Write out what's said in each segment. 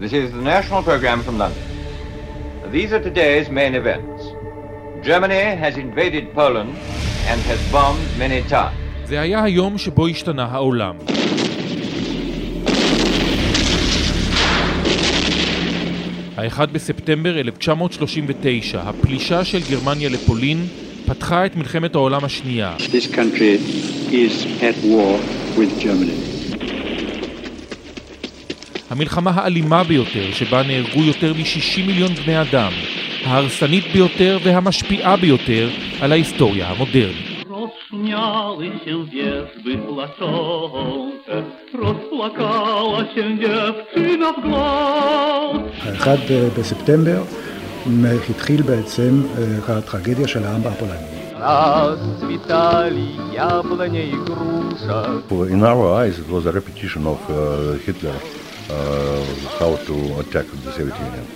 This is the national program from London. These are today's main events. Germany has invaded Poland and has bombed many times. זה היה היום שבו השתנה העולם. האחד בספטמבר 1939, הפלישה של גרמניה לפולין פתחה את מלחמת העולם השנייה. This country is at war with Germany. המלחמה האלימה ביותר, שבה נהרגו יותר מ-60 מיליון בני אדם, ההרסנית ביותר והמשפיעה ביותר על ההיסטוריה המודרנית. Rozśmiały się wierzby płaczące, rozpłakała się dziewczyna w głos. האחד בספטמבר התחיל בעצם הטרגדיה של העם הפולני. Расцветали яблоня и груша. In our eyes, it was a repetition of uh, Hitler uh, how to attack the Soviet Union.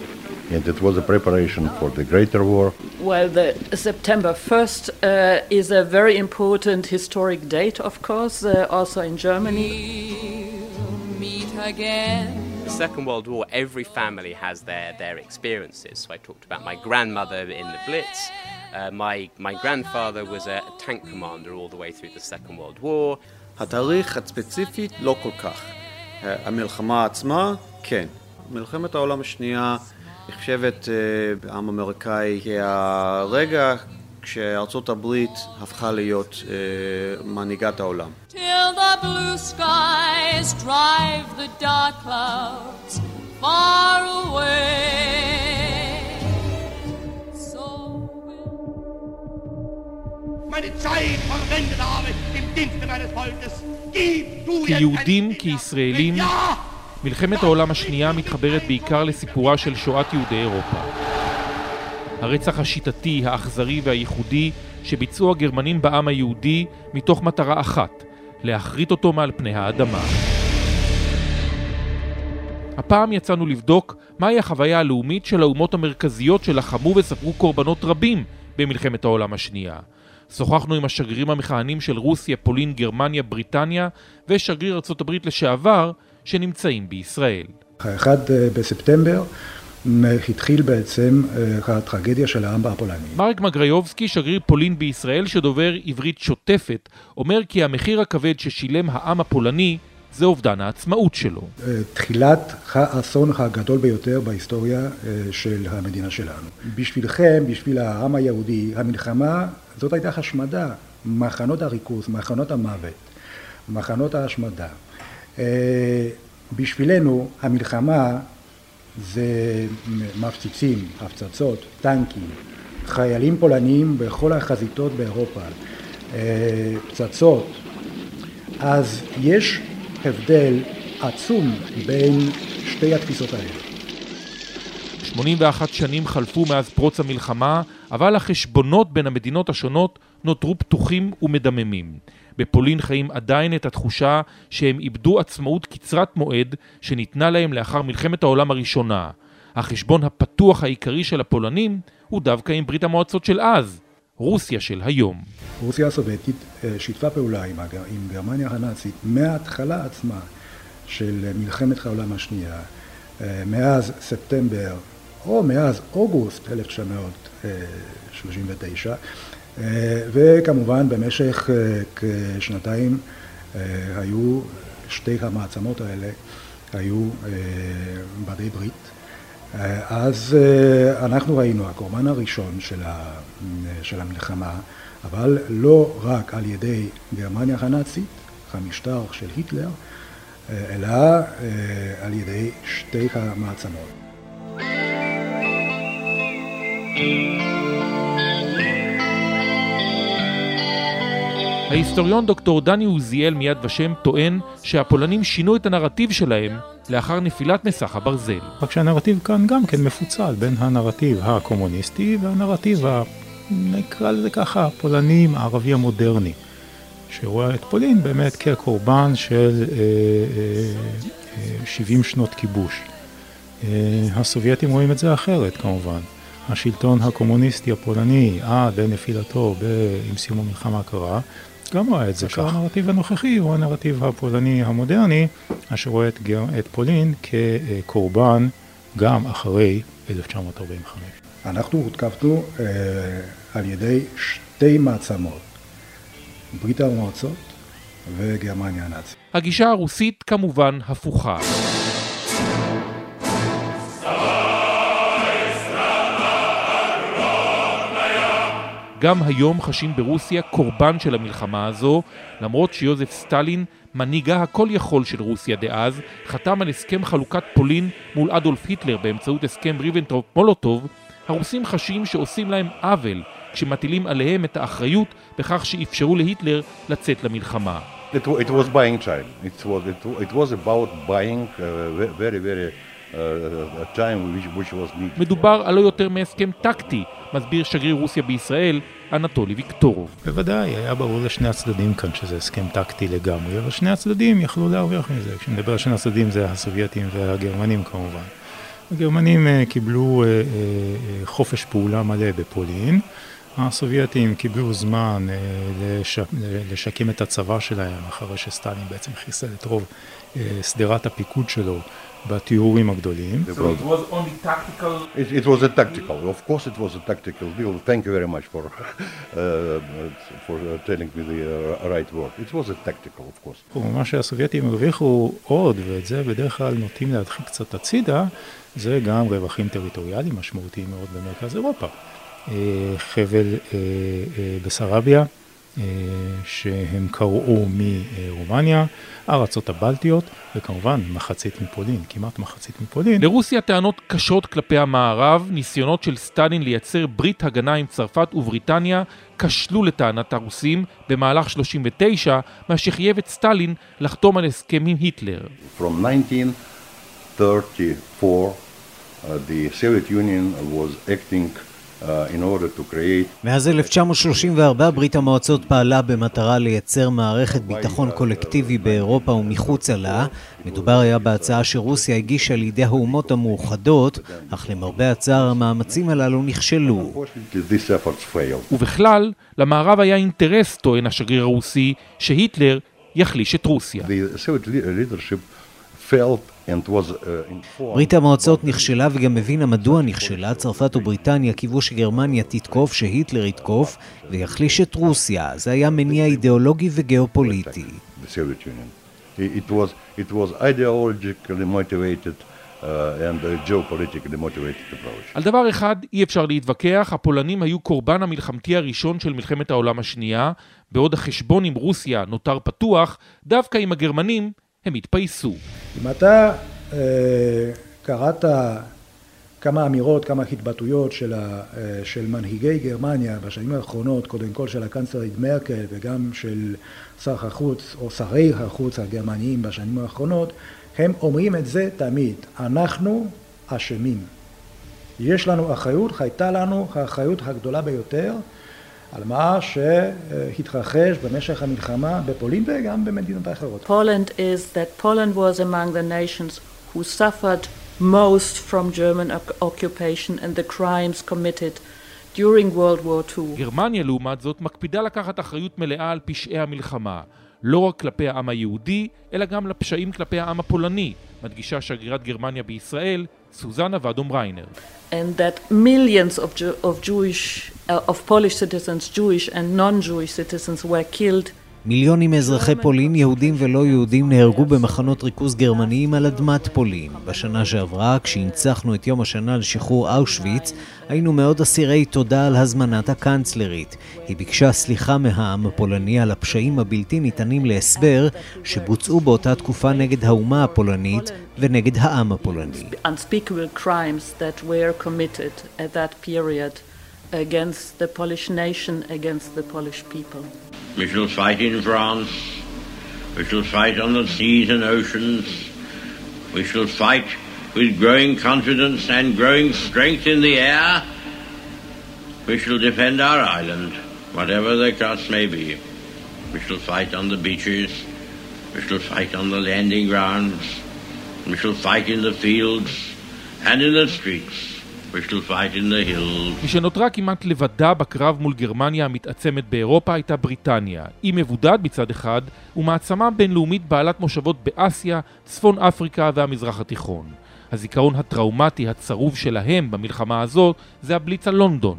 And it was a preparation for the Greater War. Well, the September 1st uh, is a very important historic date, of course, uh, also in Germany. We'll meet again. The Second World War, every family has their, their experiences. So I talked about my grandmother in the Blitz. Uh, my, my grandfather was a tank commander all the way through the Second World War. התאריך הספציפי לא כל כך. המלחמה עצמה, כן. מלחמת העולם השנייה נחשבת בעם אמריקאי כהרגע כשארצות הברית הפכה להיות מנהיגת העולם. Till the blue skies drive the dark clouds far away. So meine Zeit verwendet habe im Dienste meines Volkes. כיהודים, כישראלים, מלחמת העולם השנייה מתחברת בעיקר לסיפורה של שואת יהודי אירופה. הרצח השיטתי, האכזרי והייחודי שביצעו הגרמנים בעם היהודי מתוך מטרה אחת, להכרית אותו מעל פני האדמה. הפעם יצאנו לבדוק מהי החוויה הלאומית של האומות המרכזיות שלחמו וספרו קורבנות רבים במלחמת העולם השנייה. שוחחנו עם השגרירים המכהנים של רוסיה, פולין, גרמניה, בריטניה ושגריר ארצות הברית לשעבר שנמצאים בישראל. האחד בספטמבר התחיל בעצם הטרגדיה של העם הפולני. מרק מגריובסקי, שגריר פולין בישראל שדובר עברית שוטפת, אומר כי המחיר הכבד ששילם העם הפולני זה אובדן העצמאות שלו. תחילת האסון הגדול ביותר בהיסטוריה של המדינה שלנו. בשבילכם, בשביל העם היהודי, המלחמה זאת הייתה השמדה. מחנות הריכוז, מחנות המוות, מחנות ההשמדה. בשבילנו המלחמה זה מפציצים, הפצצות, טנקים, חיילים פולניים בכל החזיתות באירופה, פצצות. אז יש הבדל עצום בין שתי התפיסות האלה. 81 שנים חלפו מאז פרוץ המלחמה, אבל החשבונות בין המדינות השונות נותרו פתוחים ומדממים. בפולין חיים עדיין את התחושה שהם איבדו עצמאות קצרת מועד שניתנה להם לאחר מלחמת העולם הראשונה. החשבון הפתוח העיקרי של הפולנים הוא דווקא עם ברית המועצות של אז, רוסיה של היום. רוסיה הסובייטית שיתפה פעולה עם, עם גרמניה הנאצית מההתחלה עצמה של מלחמת העולם השנייה, מאז ספטמבר או מאז אוגוסט 1939 וכמובן במשך כשנתיים היו שתי המעצמות האלה היו בעלי ברית אז אנחנו ראינו הקורבן הראשון של, המלחמה אבל לא רק על ידי גרמניה הנאצית, המשטר של היטלר, אלא על ידי שתי המעצמות. ההיסטוריון דוקטור דני עוזיאל מיד ושם טוען שהפולנים שינו את הנרטיב שלהם לאחר נפילת מסך הברזל. רק שהנרטיב כאן גם כן מפוצל בין הנרטיב הקומוניסטי והנרטיב, ה... נקרא לזה ככה, הפולני הערבי המודרני, שרואה את פולין באמת כקורבן של אה, אה, 70 שנות כיבוש. אה, הסובייטים רואים את זה אחרת כמובן. השלטון הקומוניסטי הפולני עד לנפילתו עם סיום המלחמה הקרה, גם רואה את זה, שהנרטיב הנוכחי הוא הנרטיב הפולני המודרני, אשר רואה את. את פולין כקורבן גם אחרי 1945. אנחנו הותקפנו אה, על ידי שתי מעצמות, ברית המועצות וגרמניה הנאצית. הגישה הרוסית כמובן הפוכה. גם היום חשים ברוסיה קורבן של המלחמה הזו, למרות שיוזף סטלין, מנהיגה הכל יכול של רוסיה דאז, חתם על הסכם חלוקת פולין מול אדולף היטלר באמצעות הסכם ריבנטרופ מולוטוב, הרוסים חשים שעושים להם עוול כשמטילים עליהם את האחריות בכך שאפשרו להיטלר לצאת למלחמה. It, it was buying time. It was, it, it was about buying uh, very, very uh, time which, which was needed. מדובר על לא יותר מהסכם טקטי, מסביר שגריר רוסיה בישראל, אנטולי ויקטורוב. בוודאי, היה ברור לשני הצדדים כאן שזה הסכם טקטי לגמרי, אבל שני הצדדים יכלו להרוויח מזה. כשנדבר על שני הצדדים זה הסובייטים והגרמנים כמובן. הגרמנים uh, קיבלו uh, uh, חופש פעולה מלא בפולין. הסובייטים קיבלו זמן לש... לשקם את הצבא שלהם אחרי שסטלין בעצם חיסל את רוב שדרת הפיקוד שלו בתיאורים הגדולים. So it was only tactical? It, it was a tactical, of course it was a tactical deal. Thank you very much for, uh, for telling me the uh, right word. It was a tactical, of course. מה שהסובייטים הרוויחו עוד, ואת זה בדרך כלל נוטים להדחיק קצת הצידה, זה גם רווחים טריטוריאליים משמעותיים מאוד במרכז אירופה. חבל בסרביה, שהם קראו מרומניה, הארצות הבלטיות, וכמובן מחצית מפולין, כמעט מחצית מפולין. לרוסיה טענות קשות כלפי המערב, ניסיונות של סטלין לייצר ברית הגנה עם צרפת ובריטניה כשלו לטענת הרוסים במהלך 39, מה שחייב את סטלין לחתום על הסכם עם היטלר. From 1934, uh, the Soviet Union was acting מאז 1934 ברית המועצות פעלה במטרה לייצר מערכת ביטחון קולקטיבי באירופה ומחוצה לה. מדובר היה בהצעה שרוסיה הגישה לידי האומות המאוחדות, אך למרבה הצער המאמצים הללו נכשלו. ובכלל, למערב היה אינטרס, טוען השגריר הרוסי, שהיטלר יחליש את רוסיה. ברית המועצות נכשלה וגם הבינה מדוע נכשלה. צרפת ובריטניה קיוו שגרמניה תתקוף, שהיטלר יתקוף ויחליש את רוסיה. זה היה מניע אידיאולוגי וגיאופוליטי. It was, it was ideologically motivated uh, approach. על דבר אחד אי אפשר להתווכח, הפולנים היו קורבן המלחמתי הראשון של מלחמת העולם השנייה, בעוד החשבון עם רוסיה נותר פתוח, דווקא עם הגרמנים הם התפייסו. אם אתה אה, קראת כמה אמירות, כמה התבטאויות של, אה, של מנהיגי גרמניה בשנים האחרונות, קודם כל של הקנצלרית מרקל וגם של שר החוץ או שרי החוץ הגרמניים בשנים האחרונות, הם אומרים את זה תמיד, אנחנו אשמים. יש לנו אחריות, הייתה לנו האחריות הגדולה ביותר על מה שהתרחש במשך המלחמה בפולין וגם במדינות האחרות. Poland is that Poland was among the nations who suffered most from German occupation and the crimes committed during World War II. גרמניה לעומת זאת מקפידה לקחת אחריות מלאה על פשעי המלחמה, לא רק כלפי העם היהודי, אלא גם לפשעים כלפי העם הפולני, מדגישה שגרירת גרמניה בישראל, סוזנה ואדום ריינר. And that millions of, Jew, of Jewish, of Polish citizens, Jewish and non-Jewish citizens were killed מיליונים מאזרחי פולין, יהודים ולא יהודים, נהרגו במחנות ריכוז גרמניים על אדמת פולין. בשנה שעברה, כשהנצחנו את יום השנה לשחרור אושוויץ, היינו מאוד אסירי תודה על הזמנת הקנצלרית. היא ביקשה סליחה מהעם הפולני על הפשעים הבלתי ניתנים להסבר שבוצעו באותה תקופה נגד האומה הפולנית ונגד העם הפולני. Against the Polish nation, against the Polish people. We shall fight in France. We shall fight on the seas and oceans. We shall fight with growing confidence and growing strength in the air. We shall defend our island, whatever the cost may be. We shall fight on the beaches. We shall fight on the landing grounds. We shall fight in the fields and in the streets. מי שנותרה כמעט לבדה בקרב מול גרמניה המתעצמת באירופה הייתה בריטניה. אי מבודד מצד אחד, ומעצמה בינלאומית בעלת מושבות באסיה, צפון אפריקה והמזרח התיכון. הזיכרון הטראומטי הצרוב שלהם במלחמה הזאת זה הבליץ על לונדון.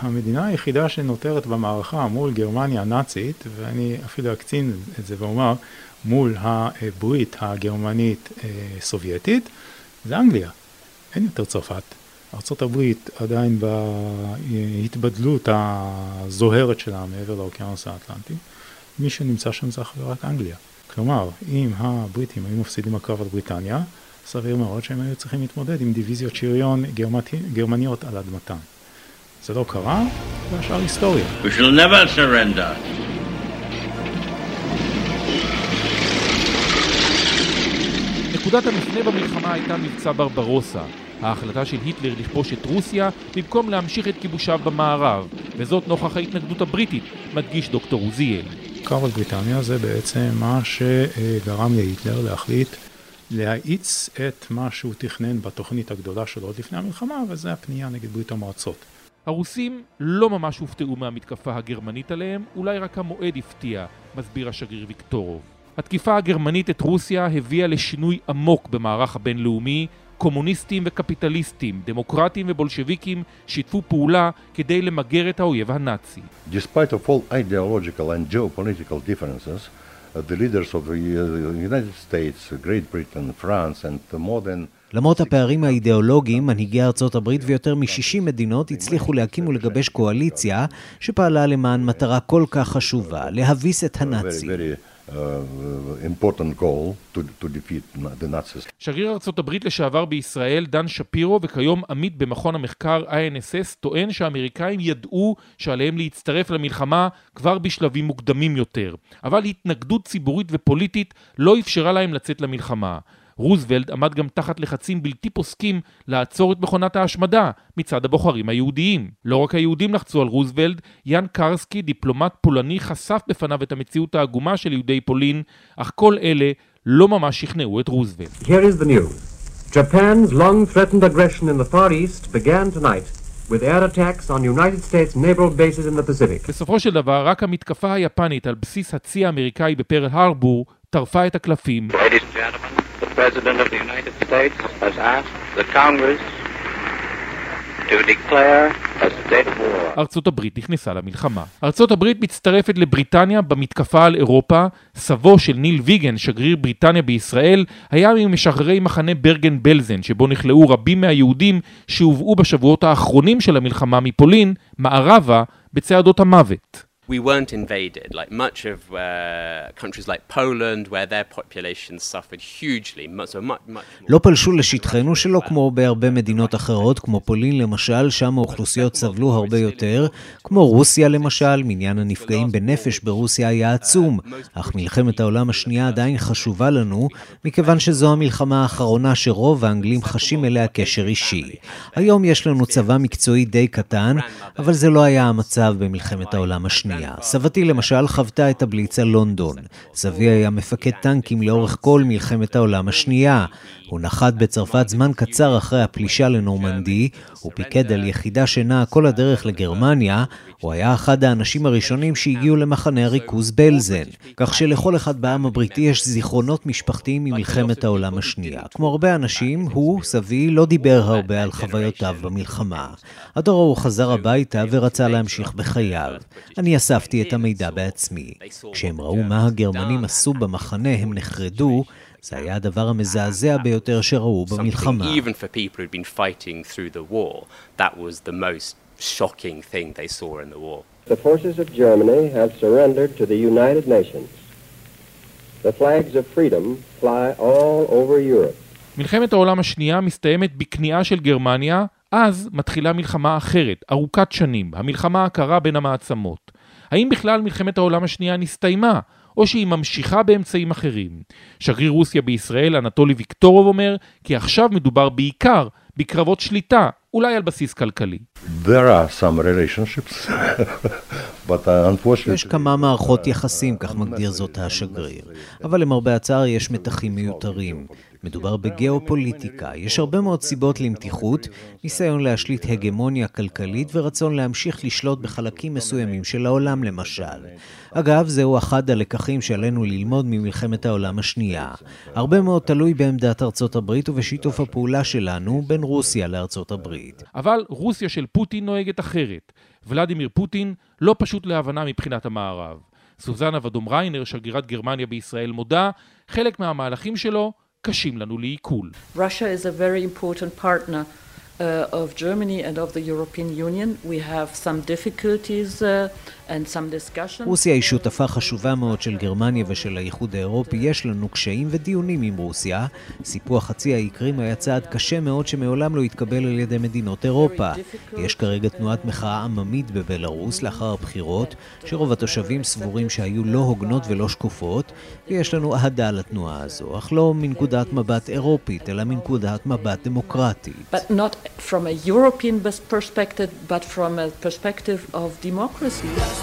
המדינה היחידה שנותרת במערכה מול גרמניה הנאצית, ואני אפילו אקצין את זה ואומר, מול הברית הגרמנית אה, סובייטית, זה אנגליה. אין יותר צרפת. ארה"ב עדיין בהתבדלות הזוהרת שלה מעבר לאוקיינוס האטלנטי. מי שנמצא שם זה אך ורק אנגליה. כלומר, אם הבריטים היו מפסידים בקרב על בריטניה, סביר מאוד שהם היו צריכים להתמודד עם דיוויזיות שריון גרמניות על אדמתם. זה לא קרה, והשאר היסטוריה. We shall never surrender. נקודת המפנה במלחמה הייתה מבצע ברברוסה, ההחלטה של היטלר לכבוש את רוסיה במקום להמשיך את כיבושיו במערב, וזאת נוכח ההתנגדות הבריטית, מדגיש דוקטור עוזיאל. קרב על בריטניה זה בעצם מה שגרם להיטלר להחליט להאיץ את מה שהוא תכנן בתוכנית הגדולה שלו עוד לפני המלחמה, וזה הפנייה נגד ברית המועצות. הרוסים לא ממש הופתעו מהמתקפה הגרמנית עליהם, אולי רק המועד הפתיע, מסביר השגריר ויקטורוב. התקיפה הגרמנית את רוסיה הביאה לשינוי עמוק במערך הבינלאומי, קומוניסטים וקפיטליסטים, דמוקרטים ובולשביקים שיתפו פעולה כדי למגר את האויב הנאצי. Despite of all ideological and geopolitical differences, uh, the leaders of the uh, United States, Great Britain, France and the modern למרות הפערים האידיאולוגיים, מנהיגי ארצות הברית ויותר מ-60 מדינות הצליחו להקים ולגבש קואליציה שפעלה למען מטרה כל כך חשובה, להביס את הנאצים. Uh, important goal to, to defeat the Nazis. שגריר ארצות הברית לשעבר בישראל, דן שפירו, וכיום עמית במכון המחקר INSS, טוען שהאמריקאים ידעו שעליהם להצטרף למלחמה כבר בשלבים מוקדמים יותר, אבל התנגדות ציבורית ופוליטית לא אפשרה להם לצאת למלחמה. רוזוולד עמד גם תחת לחצים בלתי פוסקים לעצור את מכונת ההשמדה מצד הבוחרים היהודיים. לא רק היהודים לחצו על רוזוולד, יאן קרסקי, דיפלומט פולני, חשף בפניו את המציאות העגומה של יהודי פולין, אך כל אלה לא ממש שכנעו את רוזוולד. Here is the news. Japan's long-threatened aggression in the Far East began tonight with air attacks on United States naval bases in the Pacific. בסופו של דבר, רק המתקפה היפנית על בסיס הצי האמריקאי בפרל הרבור טרפה את הקלפים. ארצות הברית נכנסה למלחמה. ארצות הברית מצטרפת לבריטניה במתקפה על אירופה. סבו של ניל ויגן, שגריר בריטניה בישראל, היה ממשחררי מחנה ברגן בלזן, שבו נכלאו רבים מהיהודים שהובאו בשבועות האחרונים של המלחמה מפולין, מערבה, בצעדות המוות. We weren't invaded like much of uh, countries like Poland, where their populations suffered hugely. So much, much. לא פלשו לשטחנו שלא כמו בהרבה מדינות אחרות, כמו פולין למשל, שם האוכלוסיות סבלו הרבה יותר, כמו רוסיה למשל, מניין הנפגעים בנפש ברוסיה היה עצום, אך מלחמת העולם השנייה עדיין חשובה לנו, מכיוון שזו המלחמה האחרונה שרוב האנגלים חשים אליה קשר אישי. היום יש לנו צבא מקצועי די קטן, אבל זה לא היה המצב במלחמת העולם השנייה. סבתי למשל חוותה את הבליץ על לונדון. סבי היה מפקד טנקים לאורך כל מלחמת העולם השנייה. הוא נחת בצרפת זמן קצר אחרי הפלישה לנורמנדי, הוא פיקד על יחידה שנעה כל הדרך לגרמניה, הוא היה אחד האנשים הראשונים שהגיעו למחנה הריכוז בלזן, כך שלכל אחד בעם הבריטי יש זיכרונות משפחתיים ממלחמת העולם השנייה. כמו הרבה אנשים, הוא, סבי, לא דיבר הרבה על חוויותיו במלחמה. עד אורו הוא חזר הביתה ורצה להמשיך בחייו. אני אספתי את המידע בעצמי. כשהם ראו מה הגרמנים עשו במחנה, הם נחרדו, זה היה הדבר המזעזע ביותר שראו במלחמה. מלחמת העולם השנייה מסתיימת בכניעה של גרמניה, אז מתחילה מלחמה אחרת, ארוכת שנים, המלחמה הקרה בין המעצמות. האם בכלל מלחמת העולם השנייה נסתיימה? או שהיא ממשיכה באמצעים אחרים? שגריר רוסיה בישראל, אנטולי ויקטורוב, אומר כי עכשיו מדובר בעיקר בקרבות שליטה, אולי על בסיס כלכלי. There are some relationships. יש כמה מערכות יחסים, כך מגדיר זאת השגריר. אבל למרבה הצער יש מתחים מיותרים. מדובר בגיאופוליטיקה, יש הרבה מאוד סיבות למתיחות, ניסיון להשליט הגמוניה כלכלית ורצון להמשיך לשלוט בחלקים מסוימים של העולם למשל. אגב, זהו אחד הלקחים שעלינו ללמוד ממלחמת העולם השנייה. הרבה מאוד תלוי בעמדת ארצות הברית ובשיתוף הפעולה שלנו בין רוסיה לארצות הברית. אבל רוסיה של פוטין נוהגת אחרת. ולדימיר פוטין לא פשוט להבנה מבחינת המערב. סוזנה ודומריינר, שגרירת גרמניה בישראל, מודה, חלק מהמהלכים שלו קשים לנו לעיכול. Russia is a very important partner uh, of Germany and of the European Union. We have some difficulties uh. רוסיה היא שותפה חשובה מאוד של גרמניה ושל האיחוד האירופי. יש לנו קשיים ודיונים עם רוסיה. סיפוח חצי האי קרים היה צעד קשה מאוד שמעולם לא התקבל על ידי מדינות אירופה. יש כרגע תנועת מחאה עממית בבלארוס לאחר הבחירות, שרוב התושבים סבורים שהיו לא הוגנות ולא שקופות, ויש לנו אהדה לתנועה הזו, אך לא מנקודת מבט אירופית, אלא מנקודת מבט דמוקרטית. But not from a European perspective, but from a perspective of democracy.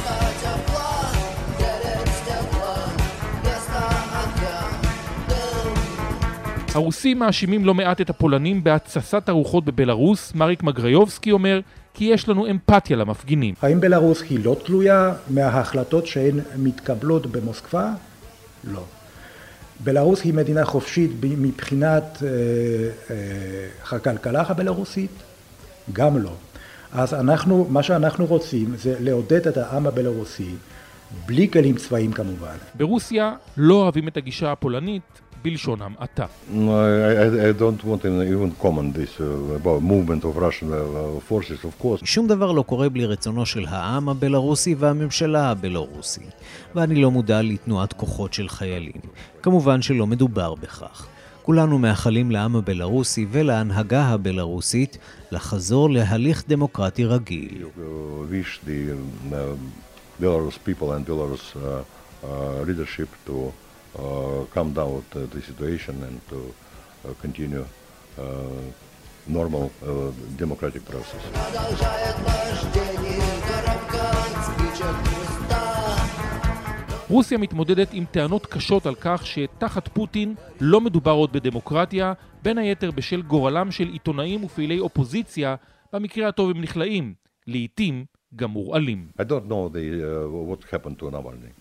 הרוסים מאשימים לא מעט את הפולנים בהתססת הרוחות בבלארוס. מריק מגריובסקי אומר כי יש לנו אמפתיה למפגינים. האם בלארוס היא לא תלויה מההחלטות שהן מתקבלות במוסקבה? לא. בלארוס היא מדינה חופשית מבחינת אה, אה, הכלכלה הבלארוסית? גם לא. אז אנחנו, מה שאנחנו רוצים זה לעודד את העם הבלארוסי, בלי כלים צבאיים כמובן. ברוסיה לא אוהבים את הגישה הפולנית בלשון המעטה. No, I, I don't want to even comment this uh, about movement of Russian uh, forces, of course. שום דבר לא קורה בלי רצונו של העם הבלארוסי והממשלה הבלארוסית, ואני לא מודע לתנועת כוחות של חיילים. כמובן שלא מדובר בכך. כולנו מאחלים לעם הבלארוסי ולהנהגה הבלארוסית לחזור להליך דמוקרטי רגיל. רוסיה מתמודדת עם טענות קשות על כך שתחת פוטין לא מדובר עוד בדמוקרטיה, בין היתר בשל גורלם של עיתונאים ופעילי אופוזיציה, במקרה הטוב הם נכלאים, לעיתים גם מורעלים. I don't know the, uh, what happened to Navalny.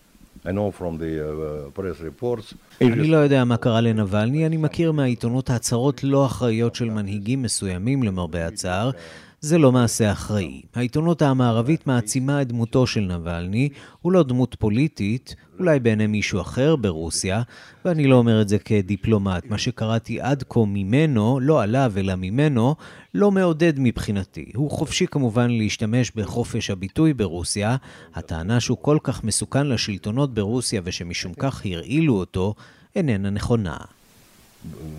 I know from the uh, press reports. אני לא יודע מה קרה לנבלני, אני מכיר מהעיתונות הצהרות לא אחראיות של מנהיגים מסוימים למרבה הצער. זה לא מעשה אחראי. העיתונות המערבית מעצימה את דמותו של נבלני, הוא לא דמות פוליטית, אולי בעיני מישהו אחר ברוסיה, ואני לא אומר את זה כדיפלומט. מה שקראתי עד כה ממנו, לא עליו אלא ממנו, לא מעודד מבחינתי. הוא חופשי כמובן להשתמש בחופש הביטוי ברוסיה. הטענה שהוא כל כך מסוכן לשלטונות ברוסיה ושמשום כך הרעילו אותו, איננה נכונה.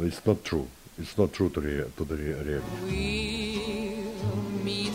It's not true. It's not true to, rea- to the rea- reality.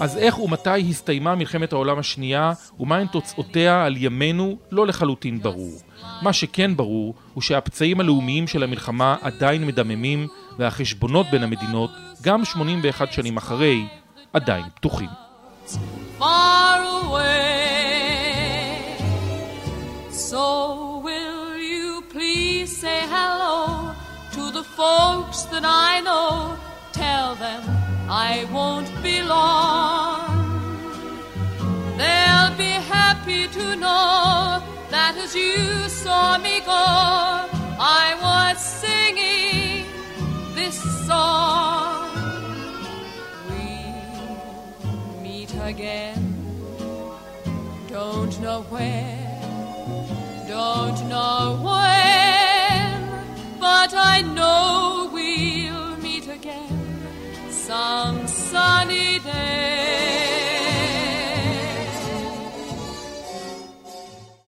אז איך ומתי הסתיימה מלחמת העולם השנייה ומהן תוצאותיה על ימינו לא לחלוטין ברור. מה שכן ברור הוא שהפצעים הלאומיים של המלחמה עדיין מדממים והחשבונות בין המדינות, גם 81 שנים אחרי, עדיין פתוחים. far away. So will you please say hello to the folks that I know? Tell them I won't be long. happy to know that as you saw me go, I was singing this song. We meet again, don't know where, don't know when, but I know we'll meet again some.